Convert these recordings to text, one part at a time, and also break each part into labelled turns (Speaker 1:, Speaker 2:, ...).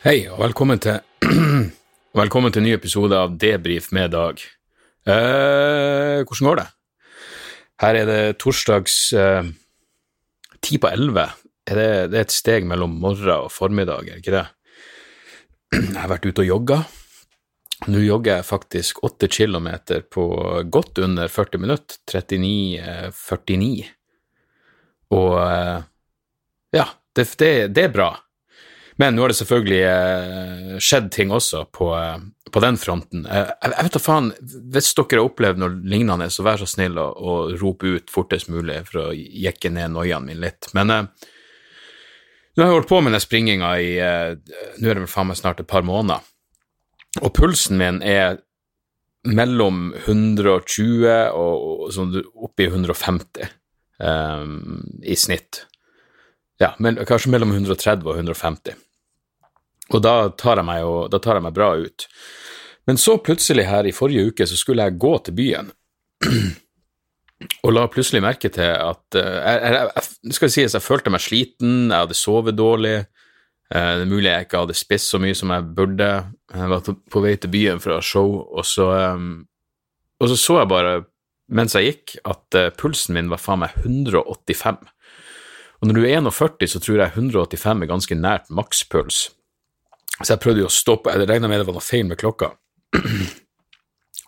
Speaker 1: Hei, og velkommen til Velkommen til en ny episode av Debrif med Dag. Eh, hvordan går det? Her er det torsdags eh, ti på elleve. Det, det er et steg mellom morgen og formiddag, er ikke det? Jeg har vært ute og jogga. Nå jogger jeg faktisk åtte kilometer på godt under 40 minutter. 39,49. Og eh, ja, det, det, det er bra. Men nå har det selvfølgelig eh, skjedd ting også på, eh, på den fronten. Eh, jeg, vet da faen, Hvis dere har opplevd noe lignende, så vær så snill å, å rope ut fortest mulig for å jekke ned noiaen min litt. Men eh, nå har jeg holdt på med den springinga i eh, Nå er det vel faen meg snart et par måneder. Og pulsen min er mellom 120 og, og sånn oppi 150 eh, i snitt. Ja, men, kanskje mellom 130 og 150. Og da tar, jo, da tar jeg meg bra ut. Men så plutselig her i forrige uke så skulle jeg gå til byen, og la plutselig merke til at uh, jeg, jeg, jeg, skal sies, jeg følte meg sliten, jeg hadde sovet dårlig. Uh, det er mulig jeg ikke hadde spist så mye som jeg burde. Jeg var på vei til byen fra show, og så, um, og så så jeg bare, mens jeg gikk, at pulsen min var faen meg 185. Og når du er 41, så tror jeg 185 er ganske nært makspuls. Så jeg prøvde jo å stoppe, jeg regna med det var noe feil med klokka.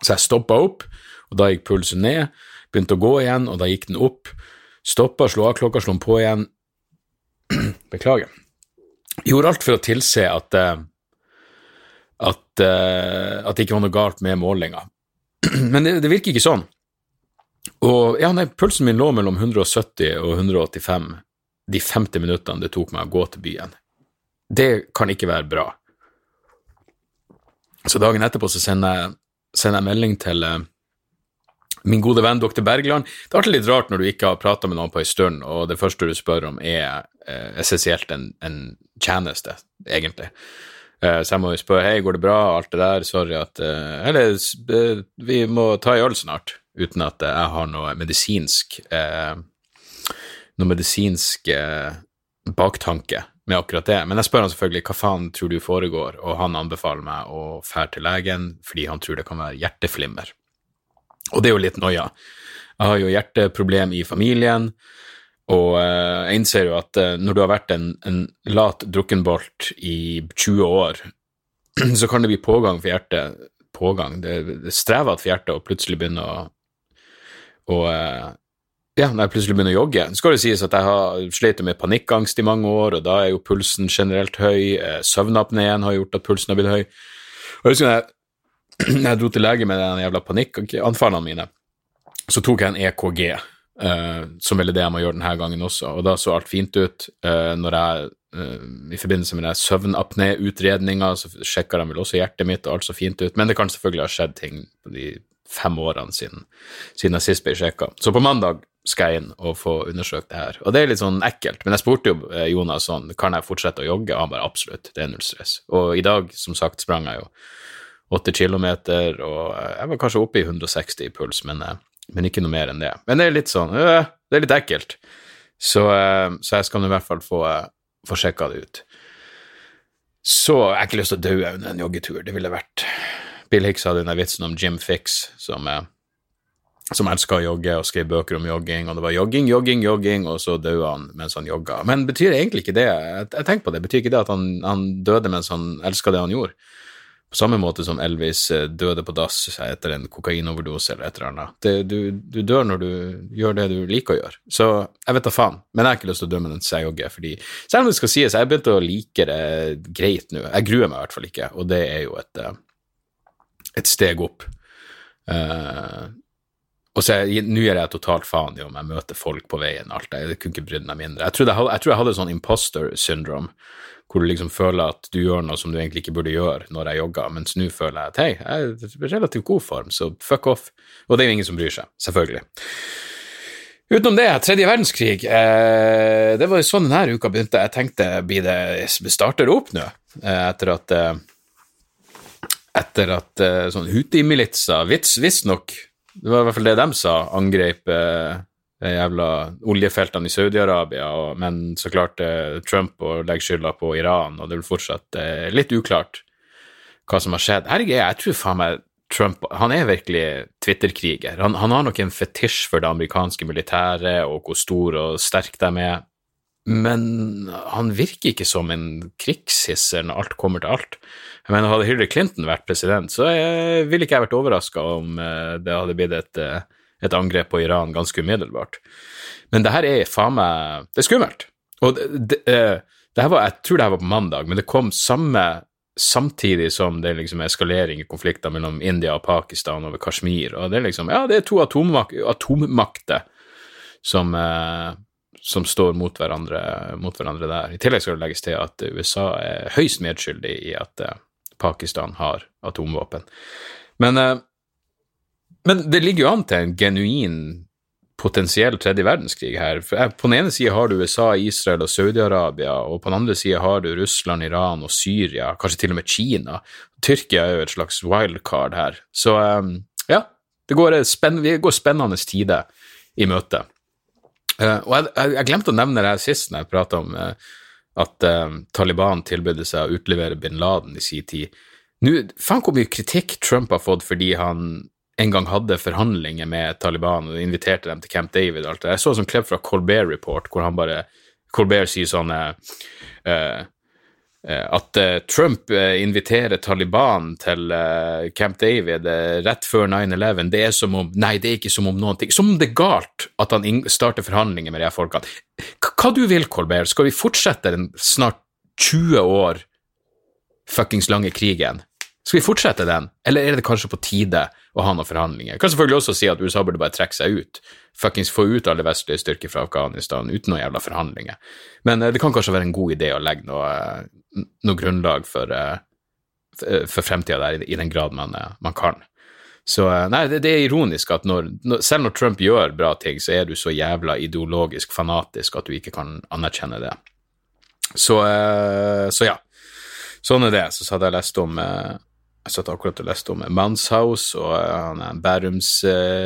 Speaker 1: Så jeg stoppa opp, og da gikk pulsen ned, begynte å gå igjen, og da gikk den opp. Stoppa, slo av klokka, slo den på igjen. Beklager. Gjorde alt for å tilse at eh, at, eh, at det ikke var noe galt med målinga. Men det, det virker ikke sånn. Og ja, nei, pulsen min lå mellom 170 og 185 de 50 minuttene det tok meg å gå til byen. Det kan ikke være bra. Så dagen etterpå så sender jeg, sender jeg melding til eh, min gode venn dr. Bergland. Det er alltid litt rart når du ikke har prata med noen på en stund, og det første du spør om, er eh, essensielt en, en tjeneste, egentlig. Eh, så jeg må jo spørre hei, går det bra, alt det der, sorry at eh, Eller eh, vi må ta en øl snart, uten at jeg har noe medisinsk eh, Noe medisinsk baktanke med akkurat det. Men jeg spør han selvfølgelig hva faen tror du foregår, og han anbefaler meg å fære til legen fordi han tror det kan være hjerteflimmer. Og det er jo litt noia. Jeg har jo hjerteproblem i familien, og eh, jeg innser jo at eh, når du har vært en, en lat drukkenbolt i 20 år, så kan det bli pågang for hjertet. Pågang. Det, det er strevete for hjertet å plutselig begynne å, å eh, ja, når jeg plutselig begynner å jogge. Så skal det sies at jeg har slitt med panikkangst i mange år, og da er jo pulsen generelt høy. Eh, Søvnapneen har gjort at pulsen har blitt høy. Og jeg husker når jeg, jeg dro til lege med de jævla panikkanfallene mine, så tok jeg en EKG, uh, som vel er det jeg må gjøre denne gangen også, og da så alt fint ut. Uh, når jeg, uh, I forbindelse med den søvnapné-utredninga, så sjekka de vel også hjertet mitt, og alt så fint ut, men det kan selvfølgelig ha skjedd ting på de fem årene siden, siden jeg sist ble sjekka. Så på mandag skal jeg inn og få undersøkt det her. Og det er litt sånn ekkelt, men jeg spurte jo eh, Jonas sånn, kan jeg fortsette å jogge, og han bare absolutt, det er null stress. Og i dag, som sagt, sprang jeg jo åtte kilometer, og eh, jeg var kanskje oppe i 160 i puls, men, eh, men ikke noe mer enn det. Men det er litt sånn, øh, det er litt ekkelt. Så, øh, så jeg skal i hvert fall få, få sjekka det ut. Så jeg har ikke lyst til å dø under en joggetur, det ville vært Bill Hicks hadde den vitsen om Jim Fix, som er som elska å jogge og skrev bøker om jogging, og det var jogging, jogging, jogging, og så døde han mens han jogga. Men betyr det egentlig ikke det? Jeg, jeg tenker på det, betyr ikke det at han, han døde mens han elska det han gjorde? På samme måte som Elvis eh, døde på dass etter en kokainoverdose eller et eller annet. Det, du, du, dør når du gjør det du liker å gjøre. Så jeg vet da faen, men jeg har ikke lyst til å dømme den seiogge, fordi selv om det skal sies, jeg har begynt å like det greit nå. Jeg gruer meg i hvert fall ikke, og det er jo et, eh, et steg opp. Uh, og så Nå gjør jeg totalt faen i om jeg møter folk på veien. alt det, Jeg kunne ikke brydd meg mindre. Jeg tror jeg, jeg, tror jeg hadde sånn imposter syndrome, hvor du liksom føler at du gjør noe som du egentlig ikke burde gjøre når jeg jogger, mens nå føler jeg at hei, jeg er i relativt god form, så fuck off. Og det er jo ingen som bryr seg, selvfølgelig. Utenom det, tredje verdenskrig, eh, det var jo sånn denne uka begynte. Jeg tenkte blir det starter opp nå, eh, etter at eh, etter at eh, sånn Huti-militser, visstnok det var i hvert fall det de sa, angrep eh, de jævla oljefeltene i Saudi-Arabia, men så klarte Trump å legge skylda på Iran, og det er fortsatt eh, litt uklart hva som har skjedd. Herregud, jeg tror faen meg Trump han er virkelig Twitter-kriger. Han, han, har nok en fetisj for det amerikanske militæret og hvor stor og sterk de er, men han virker ikke som en krigshisser når alt kommer til alt. Jeg mener, Hadde Hillary Clinton vært president, så ville ikke jeg vært overraska om eh, det hadde blitt et, eh, et, angrep på Iran ganske umiddelbart. Men det her er faen meg Det er skummelt. Og det, det, eh, det, var, Jeg tror det her var på mandag, men det kom samme samtidig som det liksom er eskalering i konflikter mellom India og Pakistan over Kashmir. Og det er liksom Ja, det er to atommak atommakter som som står mot hverandre, mot hverandre, der. I tillegg skal det legges til at USA er høyst medskyldig i at Pakistan har atomvåpen. Men, eh, men det ligger jo an til en genuin potensiell tredje verdenskrig her. For på den ene sida har du USA, Israel og Saudi-Arabia, og på den andre sida har du Russland, Iran og Syria, kanskje til og med Kina. Tyrkia er jo et slags wildcard her. Så eh, ja, det går, spenn, vi går spennende tider i møte. Uh, og jeg, jeg, jeg, glemte å nevne det her sist når jeg prata om uh, at uh, Taliban tilbød seg å utlevere bin Laden i sin tid. Nå, Faen hvor mye kritikk Trump har fått fordi han en gang hadde forhandlinger med Taliban og inviterte dem til Camp David. og alt det. Jeg så en sånn klipp fra Colbert Report hvor han bare Colbert sier sånn uh, at eh, Trump eh, inviterer Taliban til Camp David rett før 9-11, det er som om Nei, det er ikke som om noen ting Som om det er galt at han starter forhandlinger med de her folkene. Hva du vil, Colbert? Skal vi fortsette den snart 20 år fuckings lange krigen? Skal vi fortsette den, eller er det kanskje på tide å ha noen forhandlinger? Jeg kan selvfølgelig også si at USA burde bare trekke seg ut, fuckings få ut alle vestlige styrker fra Afghanistan uten noen jævla forhandlinger. Men det kan kanskje være en god idé å legge noe noe grunnlag for, uh, for fremtida der, i, den grad man, man kan. Så nei, det, det, er ironisk at når, selv når Trump gjør bra ting, så er du så jævla ideologisk fanatisk at du ikke kan anerkjenne det. Så, så ja. Sånn er det. Så hadde jeg lest om Jeg satt akkurat og leste om Manshaus og han Bærums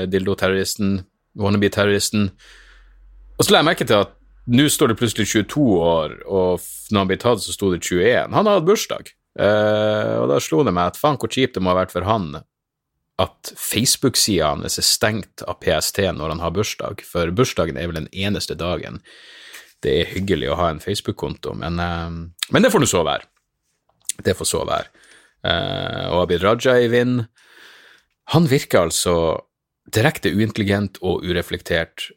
Speaker 1: dildoterroristen, wannabe-terroristen. Og så la jeg merke til at nå står det plutselig 22 år, og når han ble tatt, så sto det 21. Han har hatt bursdag, uh, og da slo det meg at faen hvor kjipt det må ha vært for han at Facebook-sida hans er stengt av PST når han har bursdag, for bursdagen er vel den eneste dagen det er hyggelig å ha en Facebook-konto, men, uh, men, det får nå så være. Det får så være. Uh, og Abid Raja i vind. Han virker altså direkte uintelligent og ureflektert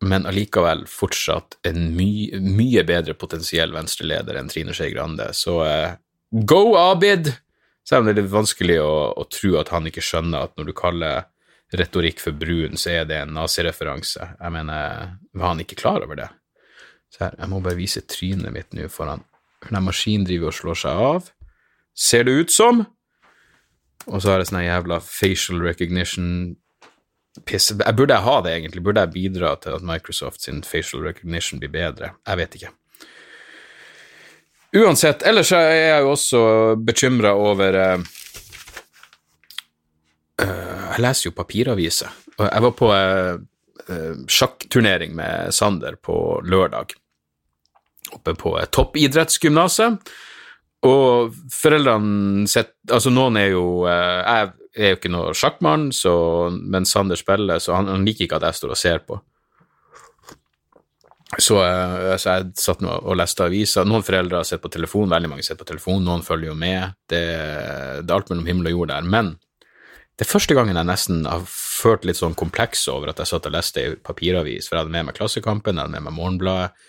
Speaker 1: men allikevel fortsatt en my, mye bedre potensiell venstreleder enn Trine Skei Grande. Så uh, go, Abid! Selv om det er litt vanskelig å, å, tro at han ikke skjønner at når du kaller retorikk for brun, så er det en nazireferanse. Jeg mener, var han ikke klar over det? Så her, jeg må bare vise trynet mitt nå foran Den maskinen driver og slår seg av. Ser det ut som? Og så har jeg sånn jævla facial recognition piss. Jeg burde jeg ha det, egentlig? Burde jeg bidra til at Microsoft sin facial recognition blir bedre? Jeg vet ikke. Uansett, ellers er jeg jo også bekymra over uh, Jeg leser jo papiraviser. Jeg var på uh, sjakkturnering med Sander på lørdag, oppe på uh, toppidrettsgymnaset. Og foreldrene sitt Altså, noen er jo Jeg er jo ikke noe sjakkmann, men Sander spiller, så han, han, liker ikke at jeg står og ser på. Så, eh, så jeg satt nå og leste aviser. Noen foreldre har sett på telefon, veldig mange sett på telefon, noen følger jo med. Det, det er alt mellom himmel og jord der. Men det er første gangen jeg nesten har følt litt sånn kompleks over at jeg satt og leste i papiravis, for jeg hadde med meg Klassekampen, jeg hadde med meg Morgenbladet.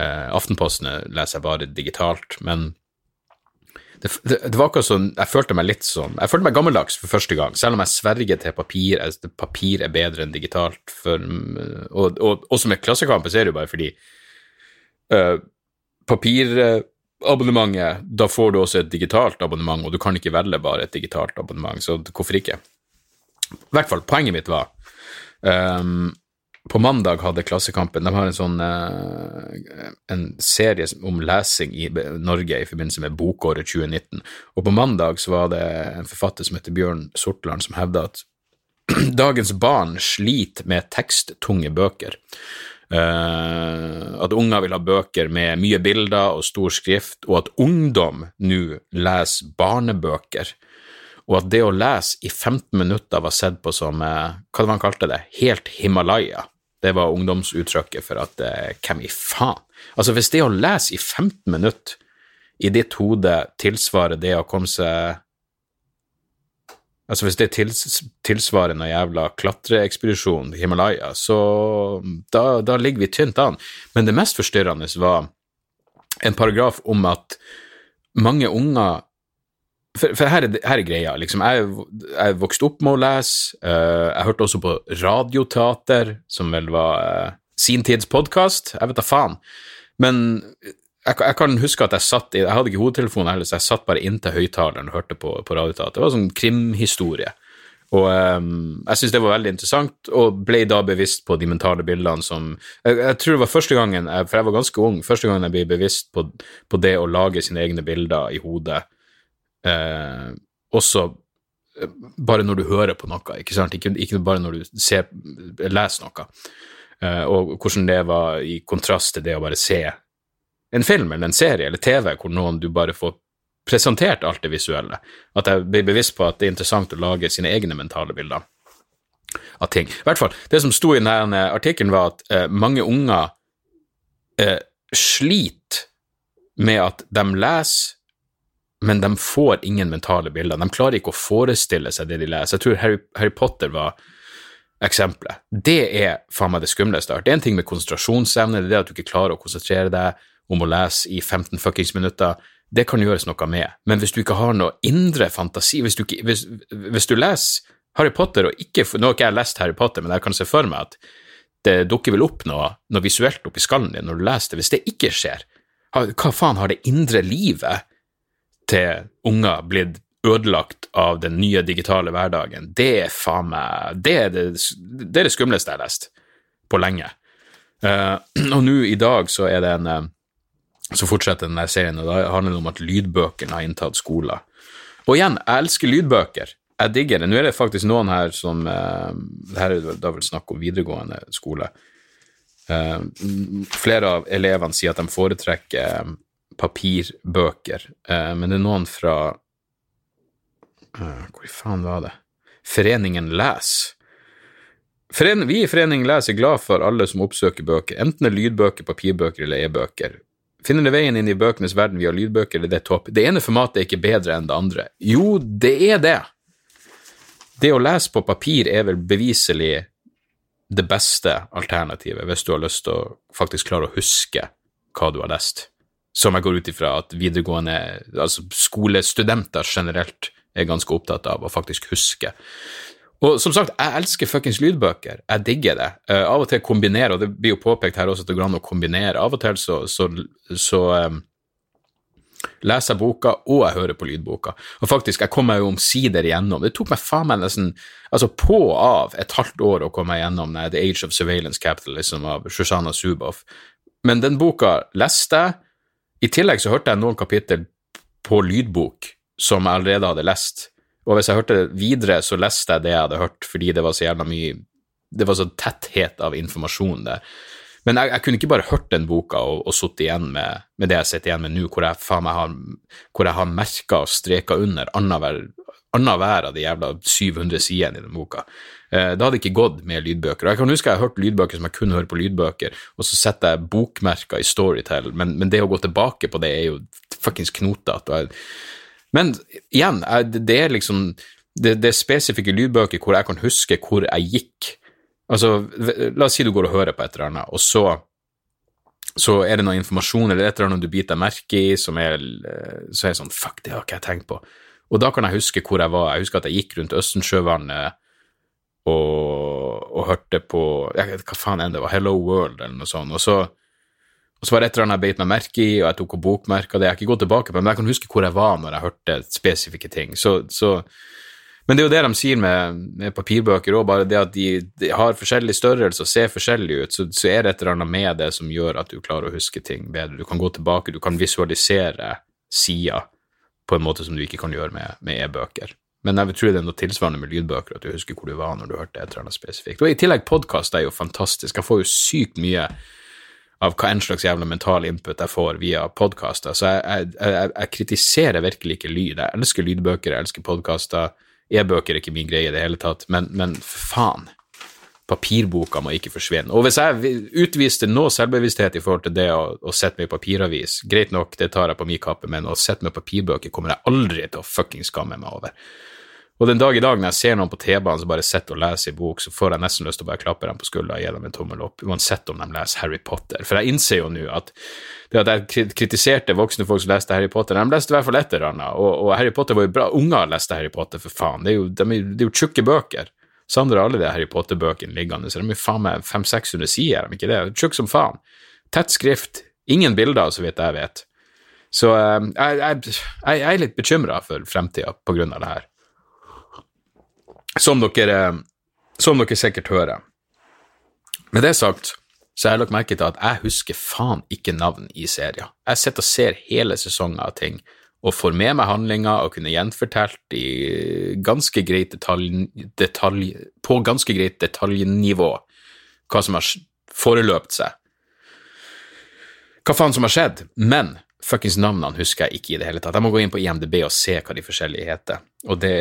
Speaker 1: Eh, Aftenposten leser jeg bare digitalt, men det, det, det, var akkurat sånn Jeg følte meg litt sånn Jeg følte meg gammeldags for første gang, selv om jeg sverger til papir. Jeg, papir er bedre enn digitalt. For, og, og, også med Klassekampen så er det jo bare fordi uh, Papirabonnementet, da får du også et digitalt abonnement, og du kan ikke velge bare et digitalt abonnement, så hvorfor ikke? I hvert fall, poenget mitt var um, på mandag hadde Klassekampen De har en sånn uh, en serie om lesing i Norge i forbindelse med bokåret 2019. Og på mandag så var det en forfatter som heter Bjørn Sortland, som hevda at dagens barn sliter med teksttunge bøker. Uh, at unger vil ha bøker med mye bilder og stor skrift, og at ungdom nå leser barnebøker. Og at det å lese i 15 minutter var sett på som, uh, hva var han kalte det, helt Himalaya. Det var ungdomsuttrykket for at eh, hvem i faen? Altså, hvis det å lese i 15 minutter i ditt hode tilsvarer det å komme seg Altså, hvis det tils, tilsvarer noe jævla klatreekspedisjon i Himalaya, så da, da, ligger vi tynt an. Men det mest forstyrrende var en paragraf om at mange unger for, for her, er, her, er, greia. liksom, Jeg, jeg vokste opp med å lese. Uh, jeg hørte også på Radioteater, som vel var uh, sin tids podkast. Jeg vet da faen. Men jeg, jeg, kan huske at jeg satt i Jeg hadde ikke hodetelefonen heller, så jeg satt bare inntil høyttaleren og hørte på, på Radioteater. Det var sånn krimhistorie. Og um, jeg syntes det var veldig interessant, og ble da bevisst på de mentale bildene som Jeg, jeg tror det var første gangen, for jeg var ganske ung, første gangen jeg ble bevisst på, på det å lage sine egne bilder i hodet eh, også eh, bare når du hører på noe, ikke sant? Ikke, ikke bare når du ser, leser noe. Eh, og hvordan det var i kontrast til det å bare se en film eller en serie eller TV hvor noen du bare får presentert alt det visuelle. At jeg blir bevisst på at det er interessant å lage sine egne mentale bilder av ting. I hvert fall, det som sto i denne artikkelen, var at eh, mange unger eh, sliter med at de leser men de får ingen mentale bilder. De klarer ikke å forestille seg det de leser. Jeg tror Harry, Harry Potter var eksempelet. Det er faen meg det skumleste. Det er en ting med konsentrasjonsevne, det er det at du ikke klarer å konsentrere deg om å lese i 15 fuckings minutter. Det kan gjøres noe med, men hvis du ikke har noe indre fantasi Hvis du, hvis, hvis du leser Harry Potter og ikke Nå har ikke jeg lest Harry Potter, men jeg kan se for meg at det dukker vel opp noe, noe visuelt oppi skallen din når du leser det. Hvis det ikke skjer, hva faen har det indre livet til unger blitt ødelagt av den nye digitale hverdagen, det er faen meg det er det, det, det skumleste jeg har lest på lenge. Uh, og nå i dag så er det en uh, Så fortsetter den der serien, og da handler det om at lydbøkene har inntatt skoler. Og igjen, jeg elsker lydbøker. Jeg digger det. Nå er det faktisk noen her som uh, Her er da vel snakk om videregående skole. flere av elevene sier at de foretrekker papirbøker, eh, men det er noen fra eh, Hvor faen var det? Foreningen Les. Foren, vi i Foreningen Les er glad for alle som oppsøker bøker, enten det er lydbøker, papirbøker eller e-bøker. Finner det veien inn i bøkenes verden via lydbøker, eller det er topp. Det ene formatet er ikke bedre enn det andre. Jo, det er det. Det å lese på papir er vel beviselig det beste alternativet, hvis du har lyst til å faktisk klare å huske hva du har lest som jeg går ut ifra at videregående, altså skolestudenter generelt, er ganske opptatt av å faktisk huske. Og som sagt, jeg elsker fuckings lydbøker. Jeg digger det. Uh, av og til kombinerer, og det blir jo påpekt her også at det går an å kombinere. Av og til så, så, så um, leser jeg boka, og jeg hører på lydboka. Og faktisk, jeg kom meg jo omsider igjennom. Det tok meg faen meg nesten altså på og av et halvt år å komme meg gjennom The Age of Surveillance Capitalism av Shoshana Zuboff. Men den boka leste jeg i tillegg så hørte jeg noen kapittel på lydbok som jeg allerede hadde lest, og hvis jeg hørte det videre, så leste jeg det jeg hadde hørt, fordi det var så jævla mye Det var så tetthet av informasjon der. Men jeg, jeg kunne ikke bare hørt den boka og, og sittet igjen med, med, det jeg sitter igjen med nå, hvor jeg faen meg har, hvor har merka og streka under annenhver annenhver av de jævla 700 sidene i den boka. Eh, det hadde ikke gått med lydbøker. Og jeg kan huske jeg har hørt lydbøker som jeg kun hører på lydbøker, og så setter jeg bokmerker i Storytel, men, men det å gå tilbake på det er jo fuckings knotete. Men igjen, det er liksom det, det er spesifikke lydbøker hvor jeg kan huske hvor jeg gikk. Altså, la oss si du går og hører på et eller annet, og så så er det noe informasjon eller et eller annet du biter deg merke i, som er, så er sånn Fuck, det har ikke jeg tenkt på. Og da kan jeg huske hvor jeg var. Jeg husker at jeg gikk rundt Østensjøvannet og, og hørte på jeg, vet Hva faen enn det var, Hello World eller noe sånt. Og så, og så var det et eller annet jeg beit meg merke i, og jeg tok og bokmerka det. Jeg har ikke gått tilbake på det, men jeg kan huske hvor jeg var når jeg hørte spesifikke ting. Så, så men det er jo det de sier med, med papirbøker òg, bare det at de, de, har forskjellig størrelse og ser forskjellig ut, så, så, er det et eller annet med det som gjør at du klarer å huske ting bedre. Du kan gå tilbake, du kan visualisere sider på en måte som du ikke kan gjøre med e-bøker. Men jeg tror det er noe tilsvarende med lydbøker, at du husker hvor du var når du hørte et eller annet spesifikt. Og i tillegg, podkast er jo fantastisk. Jeg får jo sykt mye av hva en slags jævla mental input jeg får via podkaster. Så jeg, jeg, jeg, jeg, kritiserer virkelig ikke lyd. Jeg elsker lydbøker, jeg elsker podkaster. E-bøker er ikke min greie i det hele tatt, men, men faen. Papirboka må ikke forsvinne. Og hvis jeg utviste noe selvbevissthet i forhold til det å, å sette meg i papiravis, greit nok, det tar jeg på min kappe, men å sette meg i papirbøker kommer jeg aldri til å fuckings skamme meg over. Og den dag i dag når jeg ser noen på T-banen som bare sitter og leser i bok, så får jeg nesten lyst til å bare klappe dem på skuldra og gi dem en tommel opp, uansett om de leser Harry Potter. For jeg innser jo nå at det at jeg kritiserte voksne folk som leste Harry Potter, de leste i hvert fall et eller annet, og, og, Harry Potter var jo bra. Unger leste Harry Potter, for faen. Det er jo, de det er jo tjukke bøker. Sander har alle de Harry Potter-bøkene liggende, så de er faen meg 500-600 sider, er ikke det? Tjukk som faen. Tett skrift. Ingen bilder, så vidt jeg vet. Så uh, jeg, jeg, jeg, er litt bekymra for fremtida på grunn av det her. Som dere, som dere sikkert hører. Med det sagt så har jeg lagt merke til at jeg husker faen ikke navn i serier. Jeg sitter og ser hele sesonger av ting og får med meg handlinga og kunne gjenfortalt i ganske greit detalj, detalj, på ganske greit detaljnivå hva som har foreløpt seg. Hva faen som har skjedd, men fuckings navnene husker jeg ikke i det hele tatt. Jeg må gå inn på IMDb og se hva de forskjellige heter, og det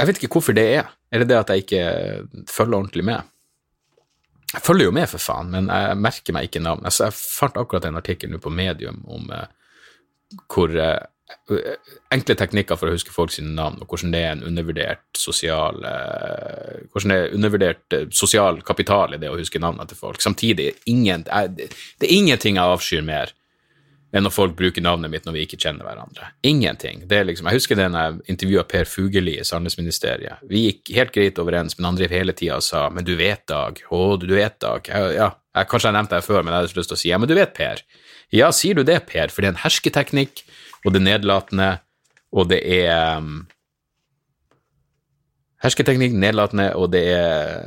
Speaker 1: jeg vet ikke hvorfor det er. Er det det at jeg ikke følger ordentlig med? Jeg følger jo med, for faen, men jeg merker meg ikke navn. Altså, jeg fant akkurat en artikkel nå på Medium om uh, hvor uh, enkle teknikker for å huske folk sine navn, og hvordan det er en undervurdert sosial uh, hvordan det er undervurdert sosial kapital i det å huske navnene til folk. Samtidig, ingen, det er ingenting jeg avskyr mer enn når folk bruker navnet mitt når vi ikke kjenner hverandre. Ingenting. Det er liksom, jeg husker det når jeg intervjua Per Fugelli i Sandnesministeriet. Vi gikk helt greit overens, men han drev hele tida og sa 'men du vet, Dag', 'å, du vet, Dag'. Jeg, ja, jeg, kanskje jeg nevnte det før, men jeg hadde lyst til å si 'ja, men du vet, Per'. Ja, sier du det, Per, for det er en hersketeknikk, og det er nedlatende, og det er um, Hersketeknikk, nedlatende, og det er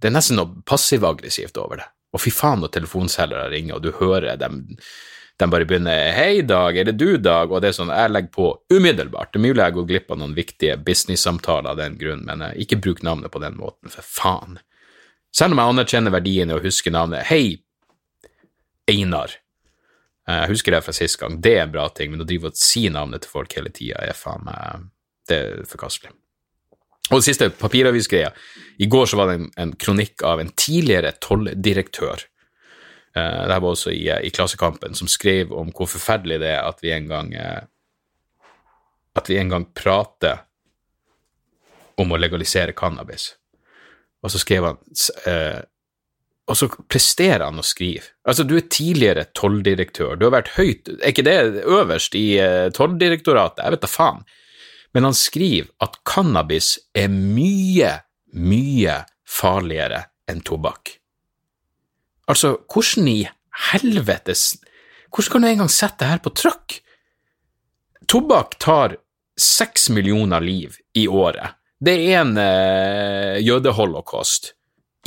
Speaker 1: Det er nesten noe passiv-aggressivt over det. Og fy faen når telefonselgere ringer, og du hører dem de bare begynner 'Hei, Dag, er det du, Dag?' Og det er sånn jeg legger på umiddelbart. Det er mulig jeg går glipp av noen viktige business-samtaler av den grunn, men eh, ikke bruk navnet på den måten, for faen. Selv om jeg anerkjenner verdien i å huske navnet 'Hei, Einar'. Eh, jeg husker det fra sist gang, det er en bra ting, men å drive og si navnet til folk hele tida er faen meg Det er forkastelig. Og det siste, papiravisgreia. I går så var det en, en kronikk av en tidligere tolldirektør Uh, det her var også i, i, Klassekampen, som skrev om hvor forferdelig det er at vi en gang uh, At vi en gang prater om å legalisere cannabis. Og så skrev han uh, Og så presterer han å skrive. Altså, du er tidligere tolldirektør, du har vært høyt Er ikke det øverst i Tolldirektoratet? Jeg vet da faen. Men han skriver at cannabis er mye, mye farligere enn tobakk. Altså, hvordan i helvetes Hvordan kan du engang sette det her på trykk? Tobakk tar seks millioner liv i året. Det er en eh, jødeholocaust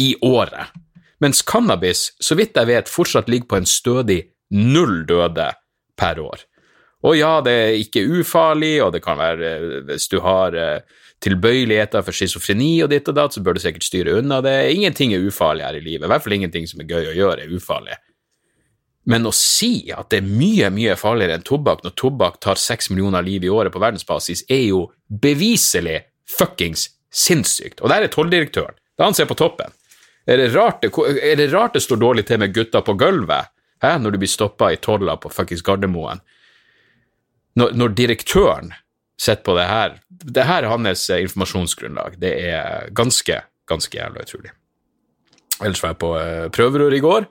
Speaker 1: i året. Mens cannabis, så vidt jeg vet, fortsatt ligger på en stødig null døde per år. Og ja, det er ikke ufarlig, og det kan være eh, Hvis du har eh, tilbøyeligheter for schizofreni og ditt og datt, så bør du sikkert styre unna det. Ingenting er ufarlig her i livet. I hvert fall ingenting som er gøy å gjøre, er ufarlig. Men å si at det er mye, mye farligere enn tobakk når tobakk tar seks millioner liv i året på verdensbasis, er jo beviselig fuckings sinnssykt. Og der er tolldirektøren. Det er han som er på toppen. Er det, rart det, er det rart det står dårlig til med gutta på gulvet hæ, når du blir stoppa i tolla på fuckings Gardermoen? Når, når direktøren sitter på det her Det her er hans informasjonsgrunnlag. Det er ganske, ganske jævla utrolig. Ellers var jeg på uh, prøverør i går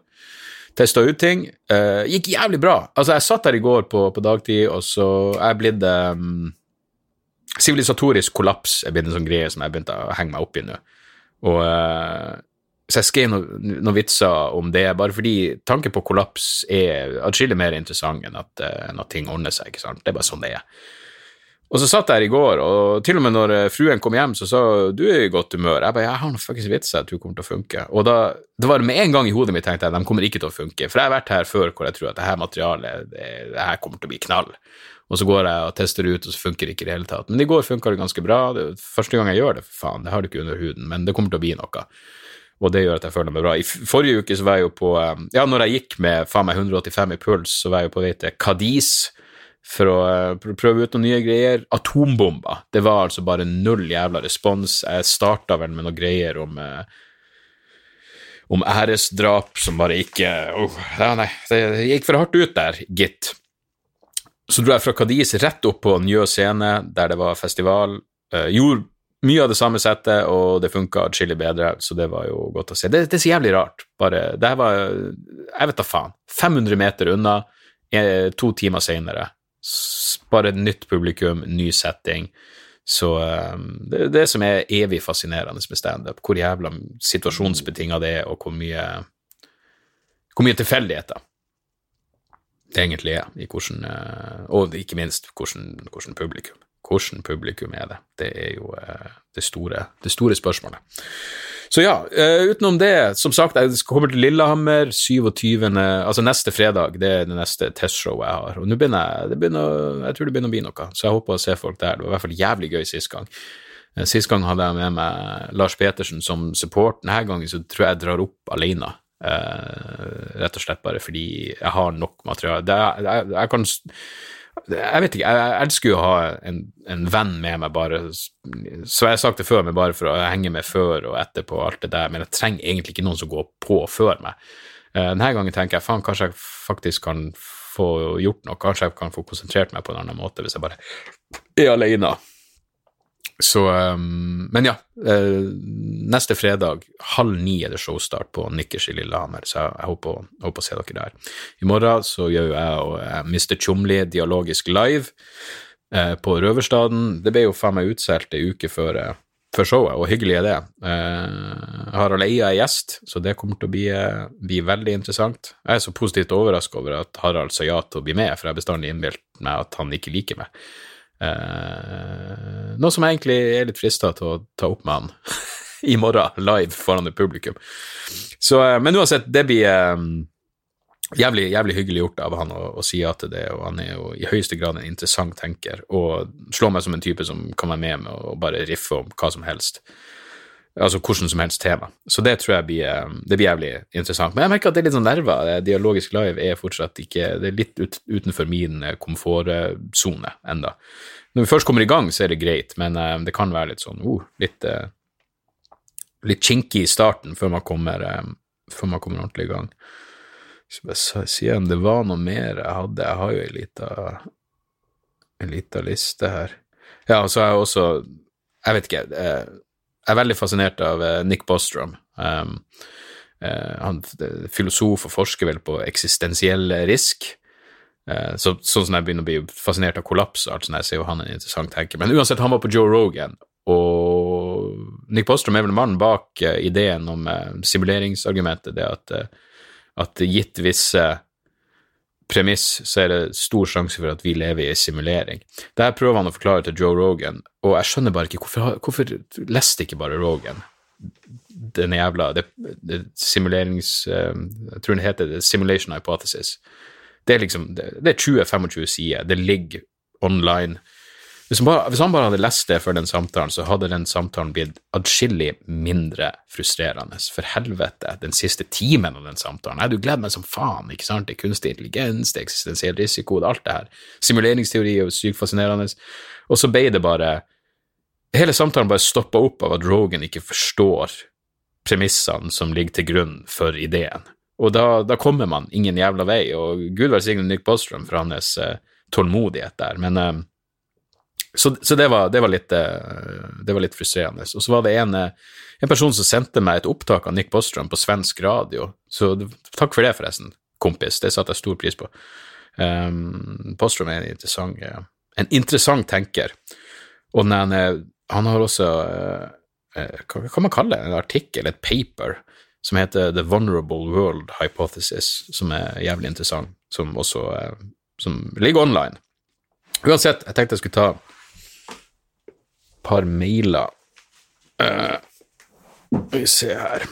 Speaker 1: testa ut ting. Uh, gikk jævlig bra. Altså, jeg satt der i går på, på dagtid, og så er jeg blitt um, Sivilisatorisk kollaps er blitt en sånn greie som jeg begynte å henge meg opp i nå. Og uh, så jeg skrev noen no vitser om det, bare fordi tanken på kollaps er atskillig mer interessant enn at, uh, enn at ting ordner seg. ikke sant? Det er bare sånn det er. Og så satt jeg her i går, og til og med når eh, fruen kom hjem, så sa du er i godt humør. Jeg bare jeg har noen fuckings vitser jeg tror kommer til å funke. Og da, det var med en gang i hodet mitt tenkte jeg de kommer ikke til å funke. For jeg har vært her før hvor jeg tror at det her materialet det, det her kommer til å bli knall. Og så går jeg og tester ut, og så funker det ikke i det hele tatt. Men i går funka det ganske bra. Det første gang jeg gjør det, for faen. Det har du ikke under huden, men det kommer til å bli noe. Og det gjør at jeg føler meg bra. I forrige uke så var jeg jo på eh, Ja, når jeg gikk med faen meg 185 i puls, så var jeg jo på vei til Cadiz for å uh, prøve ut noen nye greier. Atombomber. Det var altså bare null jævla respons. Jeg starta vel med noen greier om uh, om æresdrap som bare ikke oh, ja, Nei, det gikk for hardt ut der, gitt. Så dro jeg fra Cadiz rett opp på Njø scene, der det var festival. Uh, gjorde mye av det samme settet, og det funka atskillig bedre, så det var jo godt å se. Det, det er så jævlig rart. Bare Det her var Jeg vet da faen. 500 meter unna, to timer seinere bare et nytt publikum, ny setting. Så um, det det som er evig fascinerende med standup, hvor jævla situasjonsbetinga det er, og hvor mye, hvor mye tilfeldigheter det egentlig er, i hvordan, uh, og ikke minst hvordan, hvordan publikum. Hvordan publikum er det? Det er jo uh, det, store, det store spørsmålet. Så ja, uh, utenom det, som sagt, jeg kommer til Lillehammer 27. Altså neste fredag, det er det neste testshowet jeg har. Og nå begynner jeg begynner, Jeg tror det begynner å bli noe, så jeg håper å se folk der. Det var i hvert fall jævlig gøy sist gang. Uh, sist gang hadde jeg med meg Lars Petersen som support. Denne gangen så tror jeg jeg drar opp alene. Rett og slett bare fordi jeg har nok materiale. Det, jeg, jeg kan jeg vet ikke, jeg elsker jo å ha en, en, venn med meg, bare Så jeg har sagt det før, men bare for å henge med før og etterpå og alt det der, men jeg trenger egentlig ikke noen som går på før meg. Uh, denne gangen tenker jeg faen, kanskje jeg faktisk kan få gjort noe, kanskje jeg kan få konsentrert meg på en annen måte hvis jeg bare er alene. Så um, Men ja. Uh, neste fredag halv ni er det showstart på Nikkers i Lillehammer, så jeg, jeg, håper, jeg, håper, å se dere der. I morgen så gjør jo jeg og uh, Mr. Tjomli dialogisk live uh, på Røverstaden. Det ble jo faen meg utsolgt ei uke før, før, showet, og hyggelig er det. Harald Eia er gjest, så det kommer til å bli, bli veldig interessant. Jeg er så positivt overraska over at Harald sa ja til å bli med, for jeg bestandig innbilt meg at han ikke liker meg. Eh, noe som egentlig er litt frista til å ta opp med han i morgen, live foran et publikum. Så, eh, men uansett, det blir eh, jævlig, jævlig hyggelig gjort av han å, å, si ja til det, og han er jo i høyeste grad en interessant tenker, og slår meg som en type som kan være med med å bare riffe om hva som helst. Altså hvordan som helst tema. Så det tror jeg blir, eh, det blir jævlig interessant. Men jeg merker at det er litt sånn nerver. Dialogisk live er fortsatt ikke Det er litt ut, utenfor min eh, komfortsone enda. Når vi først kommer i gang, så er det greit, men det kan være litt sånn uh, litt, uh, litt kinky i starten før man kommer, um, før man kommer ordentlig i gang. Så bare si om det var noe mer jeg hadde. Jeg har jo ei lita en lita liste her. Ja, og så har jeg også Jeg vet ikke. Uh, jeg er veldig fascinert av uh, Nick Bostrom. Um, uh, han er filosof og forsker vel på eksistensiell risk. Uh, så, sånn som jeg begynner å bli fascinert av kollaps og alt sånt, jeg ser jo han en interessant tenker. Men uansett, han var på Joe Rogan, og Nick Bostrom er vel mannen bak ideen om simuleringsargumentet, det at, at gitt visse premiss, så er det stor sjanse for at vi lever i en simulering. Det her prøver han å forklare til Joe Rogan, og jeg skjønner bare ikke hvorfor, hvorfor leste ikke bare Rogan den jævla det, det simulerings... Uh, jeg tror den heter det Simulation Hypothesis. Det er liksom det, det er 20-25 sider, det ligger online. Hvis han, bare, hvis han bare hadde lest det før den samtalen, så hadde den samtalen blitt adskillig mindre frustrerende. For helvete, den siste timen av den samtalen. Jeg hadde jo gledet meg som faen, ikke sant? Det er kunstig intelligens, det er eksistensiell risiko, det er alt det her. Simuleringsteori er jo sykt fascinerende. Og så ble det bare Hele samtalen bare stoppa opp av at Rogan ikke forstår premissene som ligger til grunn for ideen. Og da, da kommer man ingen jævla vei, og gud velsigne Nick Bostrom for hans uh, tålmodighet der, men uh, så, så det, var, det, var litt, uh, det, var, litt, frustrerende. Og så var det en, en, person som sendte meg et opptak av Nick Bostrom på svensk radio, så takk for det, forresten, kompis, det satte jeg stor pris på. Um, Bostrom er en interessant, en interessant tenker, og han, han har også hva kan man kalle det, en artikkel, et paper, som heter The Vulnerable World Hypothesis, som er jævlig interessant, som også som ligger online. Uansett, jeg tenkte jeg skulle ta par mailer. Uh, vi se her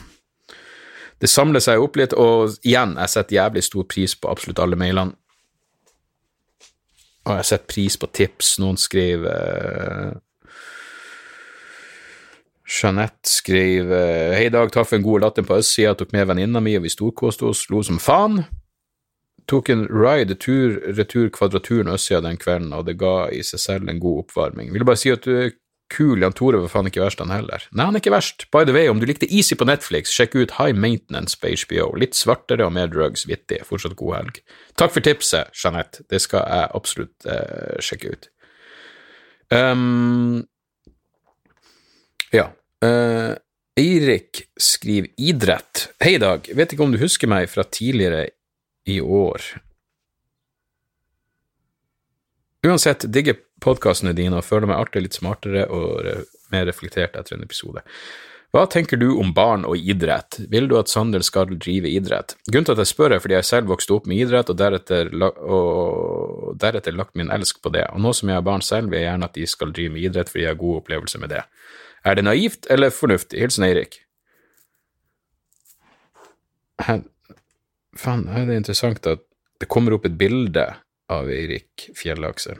Speaker 1: Det samler seg opp litt, og igjen, jeg setter jævlig stor pris på absolutt alle mailene. Og jeg setter pris på tips. Noen skriver uh, Jeanette skriver Hei, Dag. Traff en god latter på østsida, tok med venninna mi, og vi storkoste oss, lo som faen. Tok en ride tur, retur Kvadraturen østsida den kvelden, og det ga i seg selv en god oppvarming. Vil bare si at du er kul. Jan Tore var faen ikke verst, han heller. Nei, han er ikke verst. By the way, om du likte Easy på Netflix, sjekk ut High Maintenance på HBO. Litt svartere og mer drugs, vittig. Fortsatt god helg. Takk for tipset, Jeanette. Det skal jeg absolutt uh, sjekke ut. Um, ja. Uh, Eirik skriver idrett. Hei, Dag. Vet ikke om du husker meg fra tidligere i år. Uansett, digger podkastene dine og føler meg alltid litt smartere og mer reflektert etter en episode. Hva tenker du om barn og idrett? Vil du at Sander skal drive idrett? Grunnen til at jeg spør er fordi jeg selv vokste opp med idrett og deretter, og deretter lagt min elsk på det, og nå som jeg har barn selv, vil jeg gjerne at de skal drive med idrett fordi jeg har god opplevelse med det. Er det naivt eller fornuftig? Hilsen Eirik. Faen, er det interessant at det kommer opp et bilde av Eirik Fjellaksel.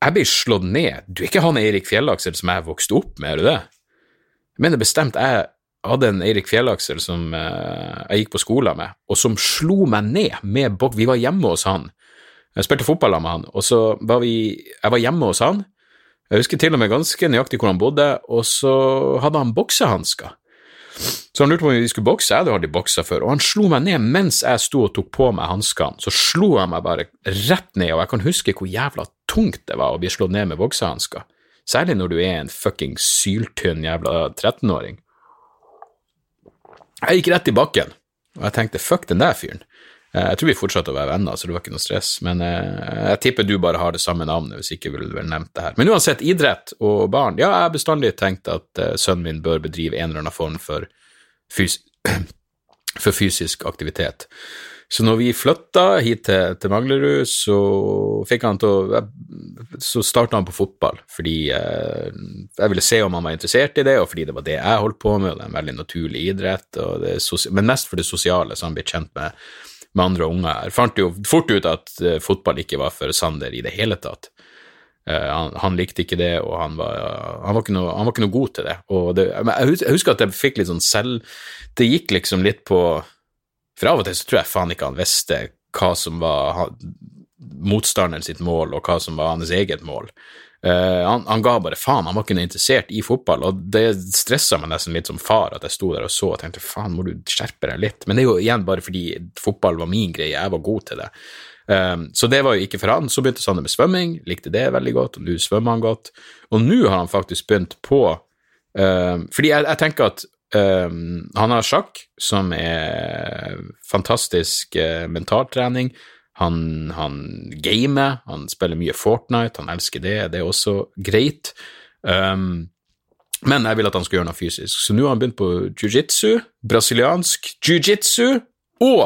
Speaker 1: Jeg blir slått ned. Du er ikke han Eirik Fjellaksel som jeg vokste opp med, er du det? Jeg mener bestemt jeg hadde en Eirik Fjellaksel som uh, jeg gikk på skolen med, og som slo meg ned med bok... Vi var hjemme hos han. Jeg spilte fotball med han, og så var vi Jeg var hjemme hos han, jeg husker til og med ganske nøyaktig hvor han bodde, og så hadde han boksehansker. Så han lurte på om vi skulle bokse, jeg hadde aldri boksa før, og han slo meg ned mens jeg sto og tok på meg hanskene. Så slo han meg bare rett ned, og jeg kan huske hvor jævla tungt det var å bli slått ned med boksehansker. Særlig når du er en fucking syltynn jævla 13-åring. Jeg gikk rett i bakken, og jeg tenkte fuck den der fyren. Eh, jeg tror vi fortsatte å være venner, så det var ikke noe stress. Men eh, jeg tipper du bare har det samme navnet, hvis ikke ville du vel nevnt det her. Men uansett, idrett og barn. Ja, jeg har bestandig tenkt at uh, sønnen min bør bedrive en eller annen form for, fys for fysisk aktivitet. Så når vi flytta hit til, til Manglerud, så fikk han til å Så starta han på fotball, fordi eh, jeg ville se om han var interessert i det, og fordi det var det jeg holdt på med, og det er en veldig naturlig idrett, men mest for det sosiale, så han ble kjent med med andre unger her. Fant jo fort ut at eh, fotball ikke var for Sander i det hele tatt. Uh, han, han, likte ikke det, og han var, han, var noe, han var, ikke noe, god til det. det jeg husker at jeg fikk litt sånn selv Det gikk liksom litt på For av og til så tror jeg faen ikke han visste hva som var motstanderen sitt mål, og hva som var hans eget mål. Uh, han, han, ga bare faen, han var ikke interessert i fotball, og det stressa meg nesten litt som far at jeg sto der og så og tenkte faen, må du skjerpe deg litt? Men det er jo igjen bare fordi fotball var min greie, jeg var god til det. Um, så det var jo ikke for han. Så begynte Sander med svømming, likte det veldig godt, og nå svømmer han godt. Og nå har han faktisk begynt på um, Fordi jeg, jeg, tenker at um, han har sjakk, som er fantastisk uh, mentaltrening. Han, han gamer, han spiller mye Fortnite, han elsker det, det er også greit. Um, men jeg vil at han skal gjøre noe fysisk, så nå har han begynt på jiu-jitsu, brasiliansk jiu-jitsu og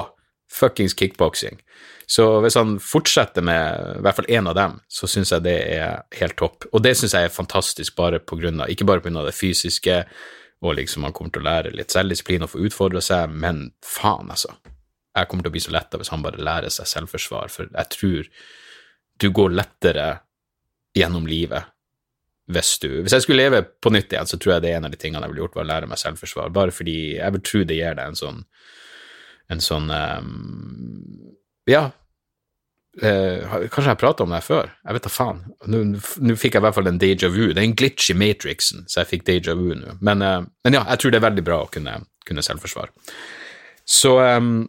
Speaker 1: fuckings kickboksing. Så hvis han fortsetter med i hvert fall én av dem, så syns jeg det er helt topp. Og det syns jeg er fantastisk, bare på grunn av, ikke bare pga. det fysiske, og liksom han kommer til å lære litt selvdisiplin og få utfordre seg, men faen, altså jeg kommer til å bli så letta hvis han bare lærer seg selvforsvar, for jeg tror du går lettere gjennom livet hvis du Hvis jeg skulle leve på nytt igjen, så tror jeg det er en av de tingene jeg ville gjort, var å lære meg selvforsvar. Bare fordi jeg vil tro det gir deg en sånn En sånn um, Ja. Uh, kanskje jeg prata om det før? Jeg vet da faen. Nå fikk jeg i hvert fall en deja vu. Det er en glitch i Matrixen, så jeg fikk deja vu nå. Men, uh, men, ja, jeg tror det er veldig bra å kunne, kunne selvforsvar. Så um,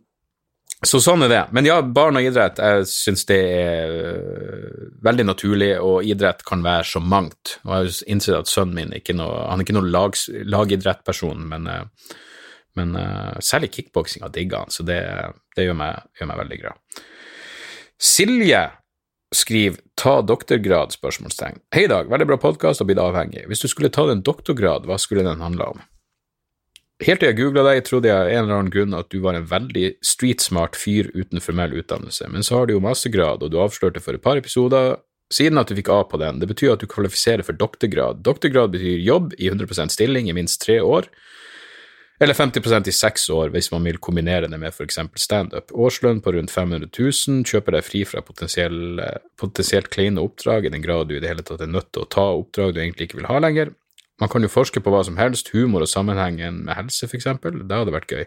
Speaker 1: så sånn er det. Men ja, barn og idrett, jeg syns det er øh, veldig naturlig, og idrett kan være så mangt. Og jeg har innsett at sønnen min ikke noe, han er ikke noen lag, lagidrettperson, men, øh, men uh, særlig kickboksinga digger han, så det, det gjør, meg, gjør, meg, veldig glad. Silje skriver 'ta doktorgrad?' spørsmålstegn. Hei, Dag, veldig bra podkast og blitt avhengig. Hvis du skulle tatt en doktorgrad, hva skulle den handla om? Helt til jeg googla deg, trodde jeg av en eller annen grunn at du var en veldig streetsmart fyr uten formell utdannelse, men så har du jo mastergrad, og du avslørte for et par episoder siden at du fikk A på den. Det betyr at du kvalifiserer for doktorgrad. Doktorgrad betyr jobb i 100% stilling i minst tre år, eller 50% i seks år hvis man vil kombinere det med f.eks. standup. Årslønn på rundt 500 000, kjøper deg fri fra potensielt kleine oppdrag i den grad du i det hele tatt er nødt til å ta oppdrag du egentlig ikke vil ha lenger, man kan jo forske på hva som helst, humor og sammenhengen med helse, eksempel. Det hadde vært gøy.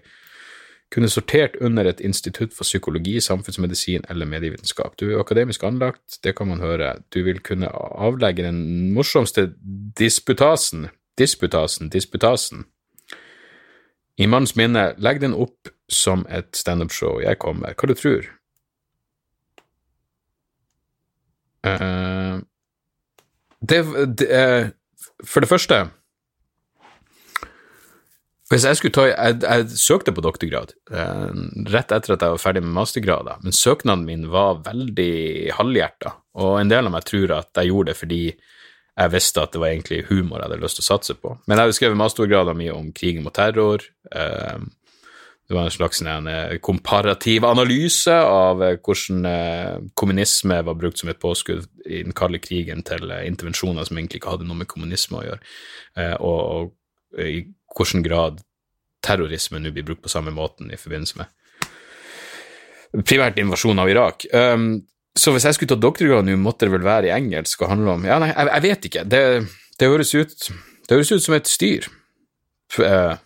Speaker 1: Kunne sortert under et institutt for psykologi, samfunnsmedisin eller medievitenskap. Du er akademisk anlagt, det kan man høre. Du vil kunne avlegge den morsomste disputasen, disputasen, disputasen. I manns minne, legg den opp som et standup-show. Jeg kommer. Hva du tror? Uh, det, det uh, for det første Hvis jeg skulle ta Jeg, jeg søkte på doktorgrad eh, rett etter at jeg var ferdig med mastergraden, men søknaden min var veldig halvhjerta, og en del av meg tror at jeg gjorde det fordi jeg visste at det var egentlig humor jeg hadde lyst til å satse på. Men jeg hadde skrevet mastergraden mye om krigen mot terror. Eh, det var en slags en eh, komparativ analyse av eh, hvordan eh, kommunisme var brukt som et påskudd i den kalde krigen til intervensjoner som egentlig ikke hadde noe med kommunisme å gjøre, og, i hvilken grad terrorisme nå blir brukt på samme måten i forbindelse med primært invasjonen av Irak. Um, så hvis jeg skulle ta doktorgrad nå, måtte det vel være i engelsk og handle om Ja, nei, jeg, jeg vet ikke. Det, det, høres ut, det høres ut som et styr. Uh,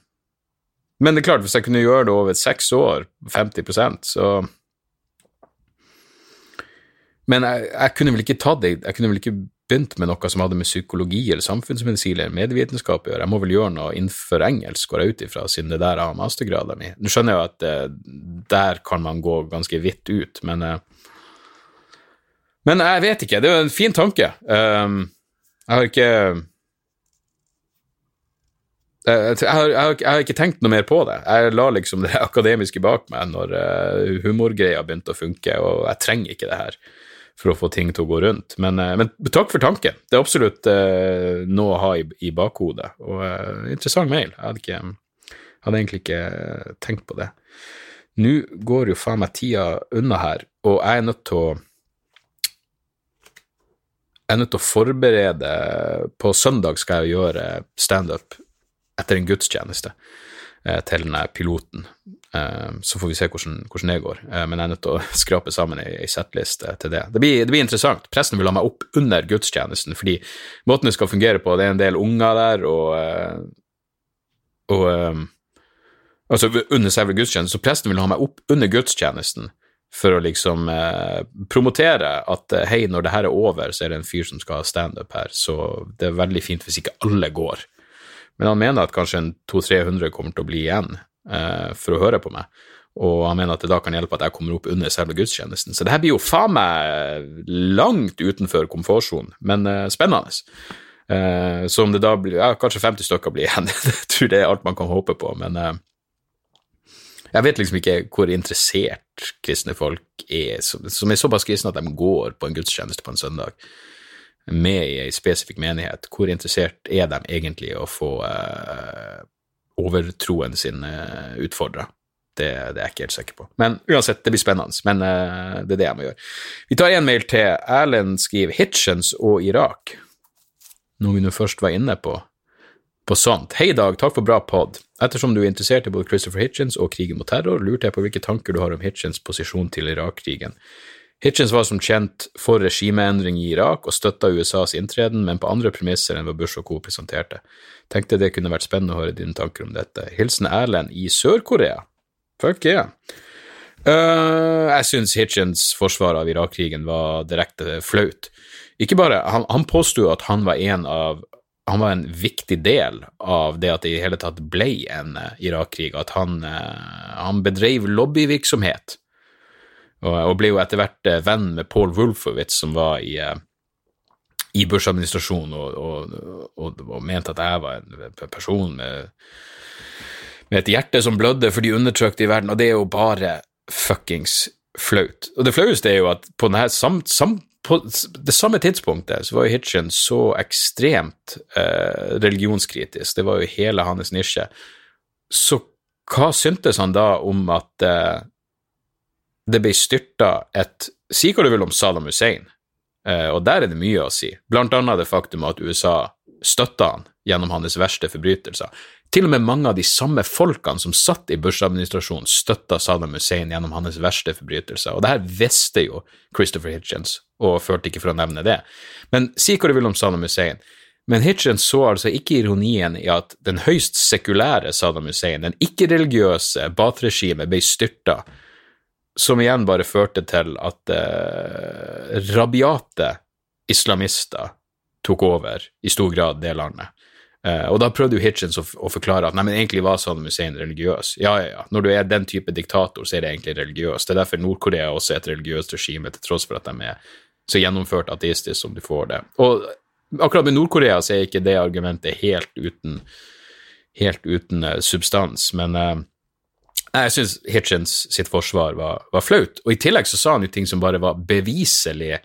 Speaker 1: men det er klart, hvis jeg kunne gjøre det over seks år, 50% så Men jeg, jeg, kunne vel ikke tatt det Jeg kunne vel ikke begynt med noe som hadde med psykologi eller samfunnsmedisin eller medievitenskap å gjøre. Jeg må vel gjøre noe innenfor engelsk, går jeg ut ifra, siden det der har mastergraden min. Nå skjønner jeg jo at uh, der kan man gå ganske vidt ut, men uh, Men jeg vet ikke. Det er jo en fin tanke. Um, jeg har ikke jeg har, jeg, har, jeg har, ikke tenkt noe mer på det. Jeg la liksom det akademiske bak meg når uh, humorgreia begynte å funke, og jeg trenger ikke det her for å få ting til å gå rundt. Men, uh, men takk for tanken. Det er absolutt uh, noe å ha i, i bakhodet. Og interessant mail. Jeg hadde, ikke, hadde, egentlig ikke tenkt på det. Nå går jo faen meg tida unna her, og jeg er nødt til å jeg er nødt til å forberede På søndag skal jeg gjøre standup etter en gudstjeneste eh, til denne piloten. Eh, så får vi se hvordan, hvordan det går, eh, men jeg er nødt til å skrape sammen ei, settliste til det. Det blir, det blir, interessant. Presten vil ha meg opp under gudstjenesten, fordi måten det skal fungere på, det er en del unger der, og, og Altså under selve gudstjenesten, så presten vil ha meg opp under gudstjenesten for å liksom eh, promotere at hei, når det her er over, så er det en fyr som skal ha standup her, så det er veldig fint hvis ikke alle går. Men han mener at kanskje en 200-300 kommer til å bli igjen eh, for å høre på meg. Og han mener at det da kan hjelpe at jeg kommer opp under selve gudstjenesten. Så det her blir jo faen meg langt utenfor komfortsonen, men eh, spennende. Eh, så om det da blir ja, kanskje 50 stykker blir igjen, jeg tror det er alt man kan håpe på. Men eh, jeg vet liksom ikke hvor interessert kristne folk er, som er såpass kristne at de går på en gudstjeneste på en søndag med i ei spesifikk menighet, hvor interessert er de egentlig å få uh, overtroen sin uh, utfordra? Det, det, er jeg ikke helt sikker på. Men uansett, det blir spennende. Men uh, det er det jeg må gjøre. Vi tar en mail til. Erlend skriver Hitchens og Irak, noe vi nå først var inne på. På sånt. Hei, Dag, takk for bra pod. Ettersom du er interessert i både Christopher Hitchens og krigen mot terror, lurte jeg på hvilke tanker du har om Hitchens posisjon til Irak-krigen. Hitchens var som kjent for regimeendring i Irak og støtta USAs inntreden, men på andre premisser enn hva Bush og co. presenterte. Tenkte det kunne vært spennende å høre dine tanker om dette. Hilsen Erlend i Sør-Korea. Fuck yeah. Uh, jeg syns Hitchens forsvar av Irak-krigen var direkte flaut. Ikke bare, Han, han påsto at han var en av han var en viktig del av det at det i hele tatt ble en uh, Irak-krig, at han, uh, han bedrev lobbyvirksomhet, og, og, ble jo etter hvert uh, venn med Paul Wolfowitz, som var i, i Bush-administrasjonen, og, og, og, mente at jeg var en person med, med et hjerte som blødde for de undertrykte i verden, og det er jo bare fuckings flaut. Og det flaueste er jo at på, denne, sam, sam, på det samme tidspunktet så var jo Hitchens så ekstremt eh, religionskritisk, det var jo hele hans nisje. Så hva syntes han da om at eh, det ble styrta et Si hva du vil om Saddam Hussein, eh, og der er det mye å si, blant annet det faktum at USA støtta han gjennom hans verste forbrytelser. Til og med mange av de samme folkene som satt i Bush-administrasjonen, støtta Saddam Hussein gjennom hans verste forbrytelser, og det her visste jo Christopher Hitchens, og følte ikke for å nevne det. Men si hva du vil om Saddam Hussein, men Hitchens så altså ikke ironien i at den høyst sekulære Saddam Hussein, den ikke-religiøse Bath-regimet, ble styrta, som igjen bare førte til at eh, rabiate islamister tok over i stor grad det landet. Eh, og da prøvde jo Hitchens å, å, forklare at nei, men egentlig var Saddam Hussein religiøs. Ja, ja, ja. Når du er den type diktator, så er det egentlig religiøst. Det er derfor Nord-Korea også er et religiøst regime, til tross for at de er så gjennomført ateistisk som de får det. Og akkurat med Nord-Korea så er ikke det argumentet helt uten, helt uten uh, substans, men uh, jeg syns Hitchens sitt forsvar var, var, flaut. Og i tillegg så sa han jo ting som bare var beviselig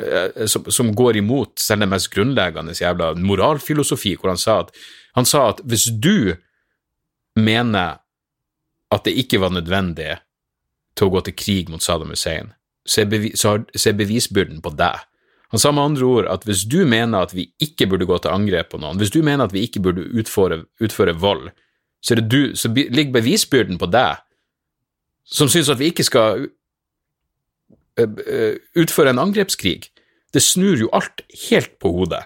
Speaker 1: Eh, som, som, går imot selv den mest grunnleggende jævla moralfilosofi, hvor han sa at, han sa at hvis du mener at det ikke var nødvendig til å gå til krig mot Saddam Hussein, så er, bevis, så er bevisbyrden på deg. Han sa med andre ord at hvis du mener at vi ikke burde gå til angrep på noen, hvis du mener at vi ikke burde utføre, utføre vold, så, du, så ligger bevisbyrden på deg, som syns at vi ikke skal Eh, eh, utføre en angrepskrig. Det snur jo alt helt på hodet.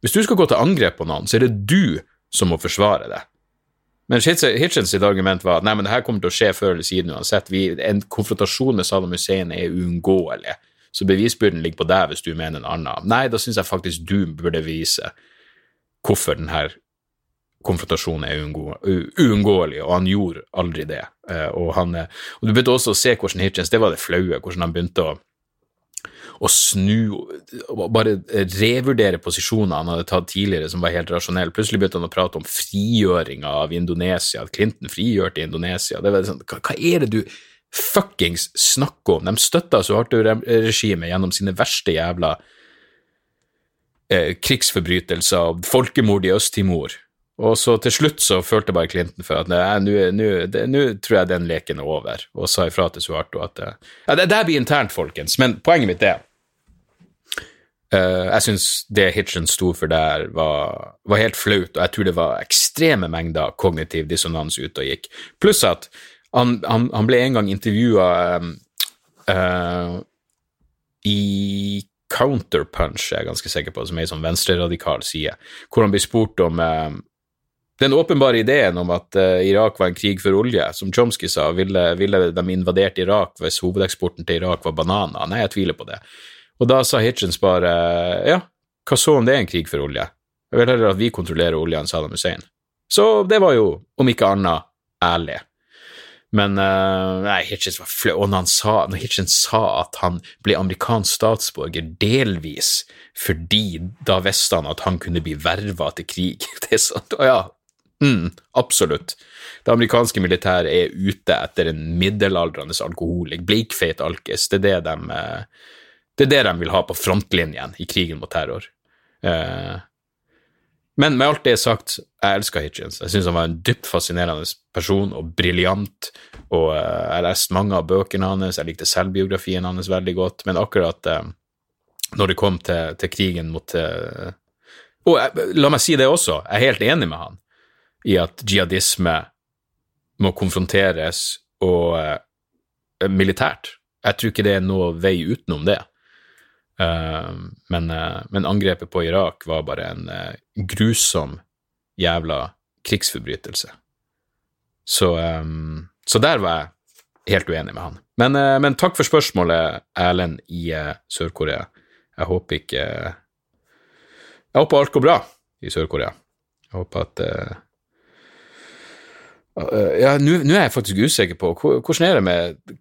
Speaker 1: Hvis du skal gå til angrep på noen, så er det du som må forsvare det. Men Hitchens sitt argument var at nei, men det her kommer til å skje før eller siden uansett. Vi, en konfrontasjon med Saddam Hussein er uunngåelig, så bevisbyrden ligger på deg hvis du mener en annen. Nei, da syns jeg faktisk du burde vise hvorfor denne konfrontasjon er uunngåelig, og han gjorde aldri det. Eh, og, han, og du begynte også å se hvordan Hitchens Det var det flaue, hvordan han begynte å, å snu Bare revurdere posisjoner han hadde tatt tidligere som var helt rasjonelle. Plutselig begynte han å prate om frigjøringa av Indonesia, at Clinton frigjørte Indonesia. Det var sånn, hva, hva er det du fuckings snakker om? De støtta Suharto-regimet gjennom sine verste jævla eh, krigsforbrytelser, folkemord i Øst-Timor og så til slutt så følte bare Clinton for at nå tror jeg den leken er over, og sa ifra til Suharto at ja, Det der blir internt, folkens, men poenget mitt er uh, Jeg syns det Hitchen sto for der, var, var, helt flaut, og jeg tror det var ekstreme mengder kognitiv dissonans ute og gikk. Pluss at han, han, han ble en gang intervjua um, uh, i Counterpunch, er jeg ganske sikker på, som er ei sånn venstreradikal side, hvor han blir spurt om um, den åpenbare ideen om at uh, Irak var en krig for olje, som Chomsky sa, ville, ville de invadert Irak hvis hovedeksporten til Irak var bananer? Nei, jeg tviler på det. Og da sa Hitchens bare ja, hva så om det er en krig for olje? Jeg vil heller at vi kontrollerer olja enn Saddam Hussein. Så det var jo, om ikke annet, ærlig. Men uh, nei, Hitchens var flau. Og når, sa, når Hitchens sa at han ble amerikansk statsborger delvis fordi da visste han at han kunne bli verva til krig Det er sånn, ja, Mm, absolutt. Det amerikanske militæret er ute etter en middelaldrende alkoholik, bleikfeit alkis. Det er det, de, eh, det er det de vil ha på frontlinjen i krigen mot terror. Eh, men med alt det sagt, jeg elsker Hitchens. Jeg syns han var en dypt fascinerende person og briljant. Og eh, jeg har lest mange av bøkene hans, jeg likte selvbiografien hans veldig godt, men akkurat når det kom til, til krigen mot Og la meg si det også, jeg er helt enig med han i at jihadisme må konfronteres og uh, militært. Jeg tror ikke det er noe vei utenom det. Uh, men, uh, men, angrepet på Irak var bare en grusom jævla krigsforbrytelse. Så, um, så der var jeg helt uenig med han. Men, men takk for spørsmålet, Erlend i Sør-Korea. Jeg håper ikke Jeg håper alt går bra i Sør-Korea. Jeg håper at Ja, nå er jeg faktisk usikker på hvordan er det med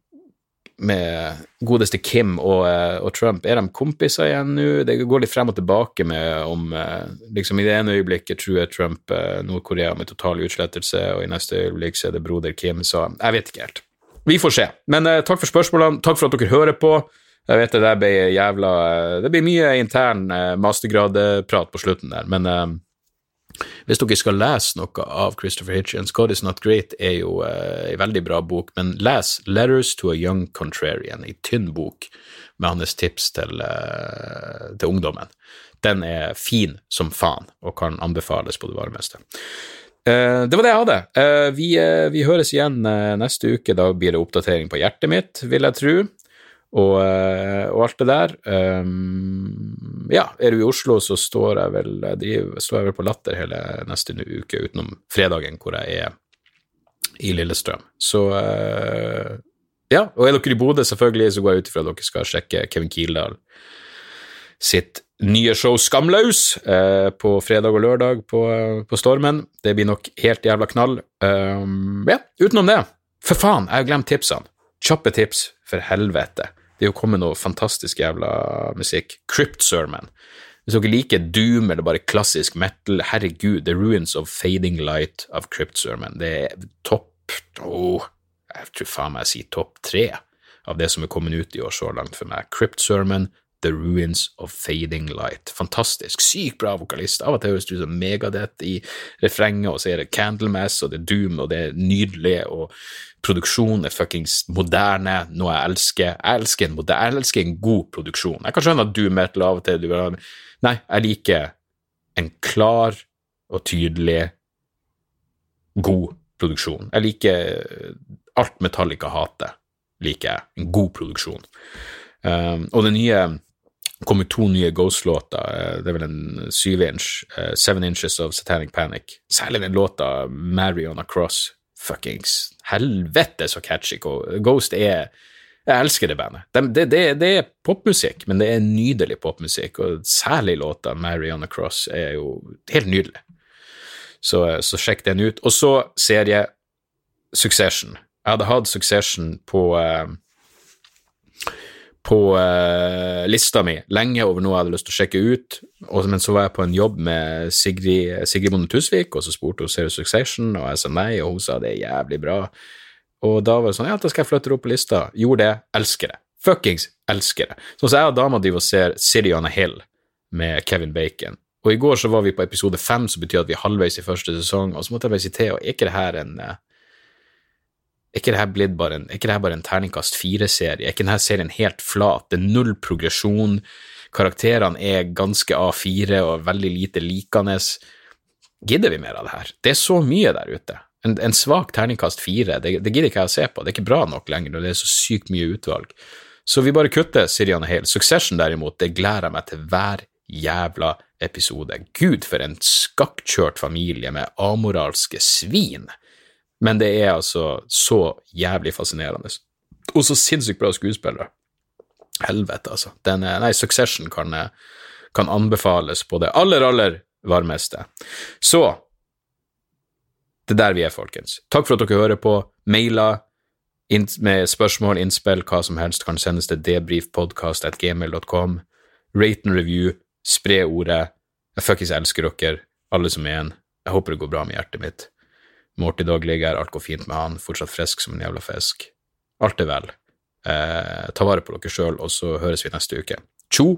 Speaker 1: med godeste Kim og, eh, og, Trump, er de kompiser igjen nå? Det går litt frem og tilbake med om eh, liksom I det ene øyeblikket truer Trump Nord-Korea med total utslettelse, og i neste øyeblikk så er det broder Kim, så jeg vet ikke helt. Vi får se. Men uh, takk for spørsmålene, takk for at dere hører på. Jeg vet det der ble jævla Det blir mye intern uh, mastergradprat på slutten der, men uh, hvis dere skal lese noe av Christopher Hitchens, God is not great er jo uh, en veldig bra bok, men les Letters to a Young Contrarian, ei tynn bok med hans tips til, uh, til, ungdommen. Den er fin som faen og kan anbefales på det varmeste. Uh, det var det jeg hadde. Vi, vi, høres igjen neste uke. Da blir det oppdatering på hjertet mitt, vil jeg tro og, eh, og, alt det der. Um, ja, er du i Oslo, så står jeg vel, driver, står jeg vel på Latter hele neste uke, utenom fredagen, hvor jeg er i Lillestrøm. Så uh, ja, og er dere i Bodø, selvfølgelig, så går jeg ut ifra at dere skal sjekke Kevin Kildahl sitt nye show Skamlaus eh, på fredag og lørdag på, på, Stormen. Det blir nok helt jævla knall. Um, ja, utenom det, for faen, jeg har glemt tipsene. Kjappe tips, for helvete. Det er jo kommet noe fantastisk jævla musikk. Crypt Sermon. Hvis dere liker doom eller bare klassisk metal, herregud, The Ruins of Fading Light av Crypt Sermon. Det er topp oh, Jeg tror faen meg jeg sier topp tre av det som er kommet ut i år så langt for meg. Crypt Sermon, The Ruins of Fading Light. Fantastisk. Sykt bra vokalist. Av og til høres det ut som Megadeth i refrenget, og så er det Candlemass, og det er Doom, og det er nydelig, og produksjonen er fuckings moderne, noe jeg elsker. Jeg elsker en, moderne, jeg elsker en god produksjon. Jeg kan skjønne at Doom metal av og til du vil Nei, jeg liker en klar og tydelig god produksjon. Jeg liker alt Metallica hater, liker jeg. En god produksjon. Um, og det nye kommet to nye Ghost-låter. Eh, det er vel en syv-inch, uh, Seven Inches of Satanic Panic. Særlig den låta Marion Cross. Fuckings helvete så catchy Ghost er Jeg elsker det bandet. Det, det, det, er popmusikk, men det er nydelig popmusikk, og særlig låta Marion Cross er jo helt nydelig. Så, så sjekk den ut. Og så serie Succession. Jeg hadde hatt Succession på uh, på uh, lista mi lenge over noe jeg hadde lyst til å sjekke ut, og, men så var jeg på en jobb med Sigrid, Sigrid Bonde Tusvik, og så spurte hun Serious Succession, og jeg sa nei, og hun sa det er jævlig bra. Og da var det sånn ja, da skal jeg flytte det opp på lista. Gjorde det. Elsker det. Fuckings elsker det. Sånn som jeg og dama driver og ser City on a Hill med Kevin Bacon. Og i går så var vi på episode fem, som betyr at vi er halvveis i første sesong, og så måtte jeg bare si til, og er ikke det her en uh, er ikke det her bare en, ikke det her bare en terningkast fire-serie? Er ikke denne serien helt flat? Det er null progresjon. Karakterene er ganske A4 og veldig lite likende. Gidder vi mer av det her? Det er så mye der ute. En, en svak terningkast fire, det, det, gidder ikke jeg å se på. Det er ikke bra nok lenger når det er så sykt mye utvalg. Så vi bare kutter Sirian Hale. Succession, derimot, det gleder jeg meg til hver jævla episode. Gud, for en skakkjørt familie med amoralske svin. Men det er altså så jævlig fascinerende. Og så sinnssykt bra skuespillere. Helvete, altså. Den, nei, Succession kan, kan anbefales på det aller, aller varmeste. Så det er der vi er, folkens. Takk for at dere hører på. Mailer med spørsmål, innspill, hva som helst kan sendes til debrifpodkast.gmail.com. Rate and review, spre ordet. Jeg fuckings elsker dere, alle som er en. Jeg håper det går bra med hjertet mitt. Morty Dog ligger her, alt går fint med han, fortsatt frisk som en jævla fisk. Alt er vel. Eh, ta vare på dere sjøl, og så høres vi neste uke. Tjo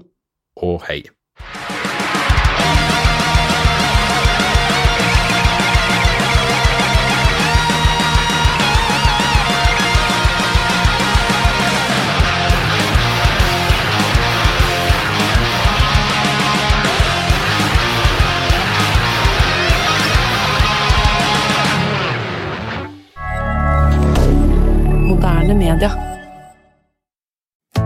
Speaker 1: og hei.